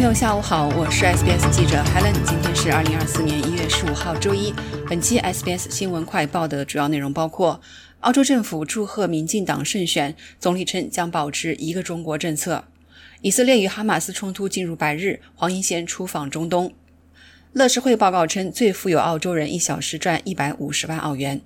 友下午好，我是 SBS 记者 Helen。今天是二零二四年一月十五号，周一。本期 SBS 新闻快报的主要内容包括：澳洲政府祝贺民进党胜选，总理称将保持一个中国政策；以色列与哈马斯冲突进入百日，黄英贤出访中东；乐视会报告称，最富有澳洲人一小时赚一百五十万澳元。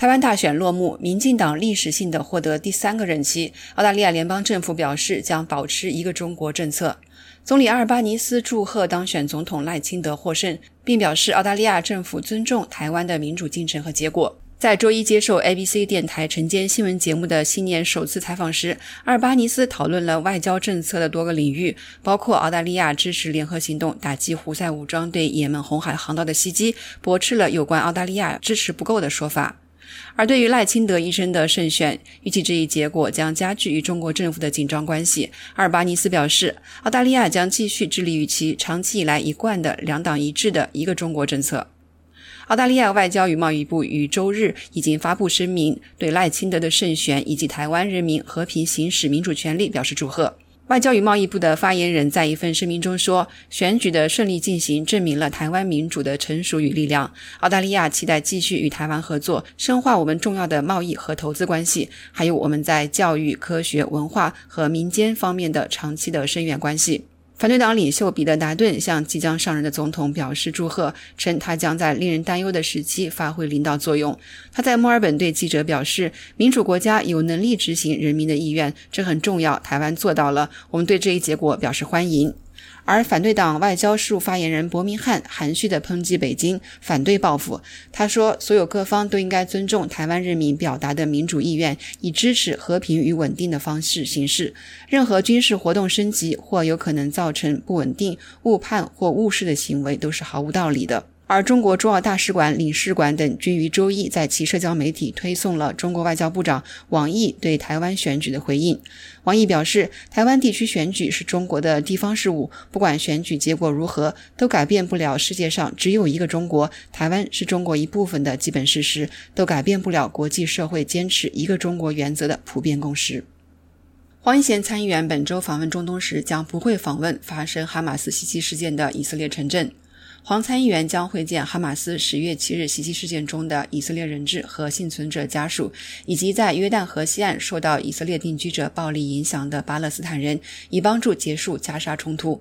台湾大选落幕，民进党历史性的获得第三个任期。澳大利亚联邦政府表示将保持一个中国政策。总理阿尔巴尼斯祝贺当选总统赖清德获胜，并表示澳大利亚政府尊重台湾的民主进程和结果。在周一接受 ABC 电台晨间新闻节目的新年首次采访时，阿尔巴尼斯讨论了外交政策的多个领域，包括澳大利亚支持联合行动打击胡塞武装对也门红海航道的袭击，驳斥了有关澳大利亚支持不够的说法。而对于赖清德医生的胜选，预计这一结果将加剧与中国政府的紧张关系。阿尔巴尼斯表示，澳大利亚将继续致力于其长期以来一贯的两党一致的一个中国政策。澳大利亚外交与贸易部于周日已经发布声明，对赖清德的胜选以及台湾人民和平行使民主权利表示祝贺。外交与贸易部的发言人在一份声明中说：“选举的顺利进行，证明了台湾民主的成熟与力量。澳大利亚期待继续与台湾合作，深化我们重要的贸易和投资关系，还有我们在教育、科学、文化和民间方面的长期的深远关系。”反对党领袖彼得·达顿向即将上任的总统表示祝贺，称他将在令人担忧的时期发挥领导作用。他在墨尔本对记者表示：“民主国家有能力执行人民的意愿，这很重要。台湾做到了，我们对这一结果表示欢迎。”而反对党外交事务发言人伯明翰含蓄地抨击北京反对报复。他说：“所有各方都应该尊重台湾人民表达的民主意愿，以支持和平与稳定的方式行事。任何军事活动升级或有可能造成不稳定、误判或误事的行为都是毫无道理的。”而中国驻澳大使馆、领事馆等均于周一在其社交媒体推送了中国外交部长王毅对台湾选举的回应。王毅表示，台湾地区选举是中国的地方事务，不管选举结果如何，都改变不了世界上只有一个中国，台湾是中国一部分的基本事实，都改变不了国际社会坚持一个中国原则的普遍共识。黄一贤参议员本周访问中东时，将不会访问发生哈马斯袭击事件的以色列城镇。黄参议员将会见哈马斯十月七日袭击事件中的以色列人质和幸存者家属，以及在约旦河西岸受到以色列定居者暴力影响的巴勒斯坦人，以帮助结束加沙冲突。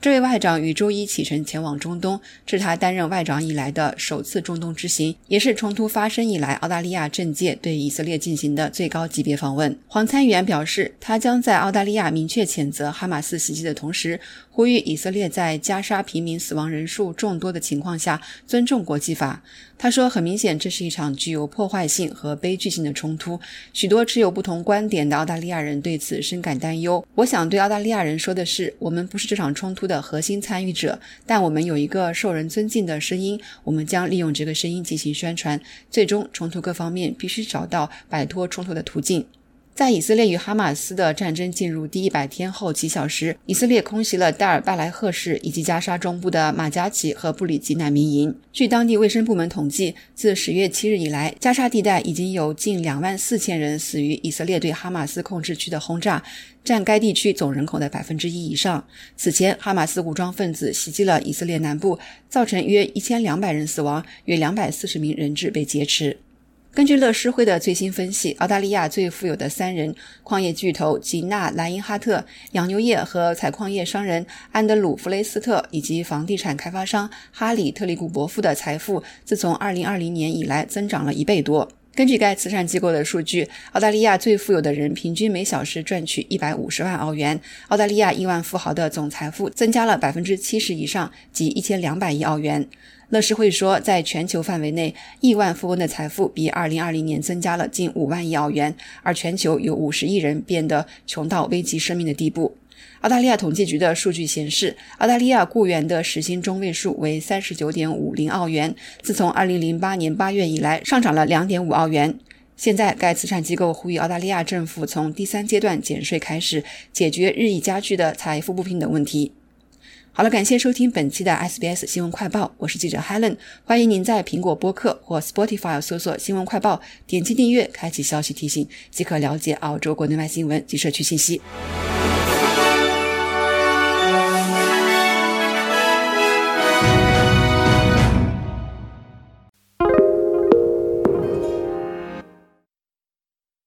这位外长于周一启程前往中东，是他担任外长以来的首次中东之行，也是冲突发生以来澳大利亚政界对以色列进行的最高级别访问。黄参议员表示，他将在澳大利亚明确谴责哈马斯袭击的同时，呼吁以色列在加沙平民死亡人数众多的情况下尊重国际法。他说：“很明显，这是一场具有破坏性和悲剧性的冲突。许多持有不同观点的澳大利亚人对此深感担忧。我想对澳大利亚人说的是，我们不是这场冲突的核心参与者，但我们有一个受人尊敬的声音。我们将利用这个声音进行宣传。最终，冲突各方面必须找到摆脱冲突的途径。”在以色列与哈马斯的战争进入第一百天后几小时，以色列空袭了戴尔巴莱赫市以及加沙中部的马加奇和布里吉难民营。据当地卫生部门统计，自十月七日以来，加沙地带已经有近两万四千人死于以色列对哈马斯控制区的轰炸，占该地区总人口的百分之一以上。此前，哈马斯武装分子袭击了以色列南部，造成约一千两百人死亡，约两百四十名人质被劫持。根据乐施会的最新分析，澳大利亚最富有的三人——矿业巨头吉纳莱因哈特、养牛业和采矿业商人安德鲁弗雷斯特以及房地产开发商哈里特里古伯夫的财富，自从2020年以来增长了一倍多。根据该慈善机构的数据，澳大利亚最富有的人平均每小时赚取150万澳元。澳大利亚亿万富豪的总财富增加了70%以上，即1200亿澳元。乐视会说，在全球范围内，亿万富翁的财富比2020年增加了近5万亿澳元，而全球有50亿人变得穷到危及生命的地步。澳大利亚统计局的数据显示，澳大利亚雇员的时薪中位数为39.50澳元，自从2008年8月以来上涨了2.5澳元。现在，该慈善机构呼吁澳大利亚政府从第三阶段减税开始，解决日益加剧的财富不平等问题。好了，感谢收听本期的 SBS 新闻快报，我是记者 Helen。欢迎您在苹果播客或 Spotify 搜索“新闻快报”，点击订阅，开启消息提醒，即可了解澳洲国内外新闻及社区信息。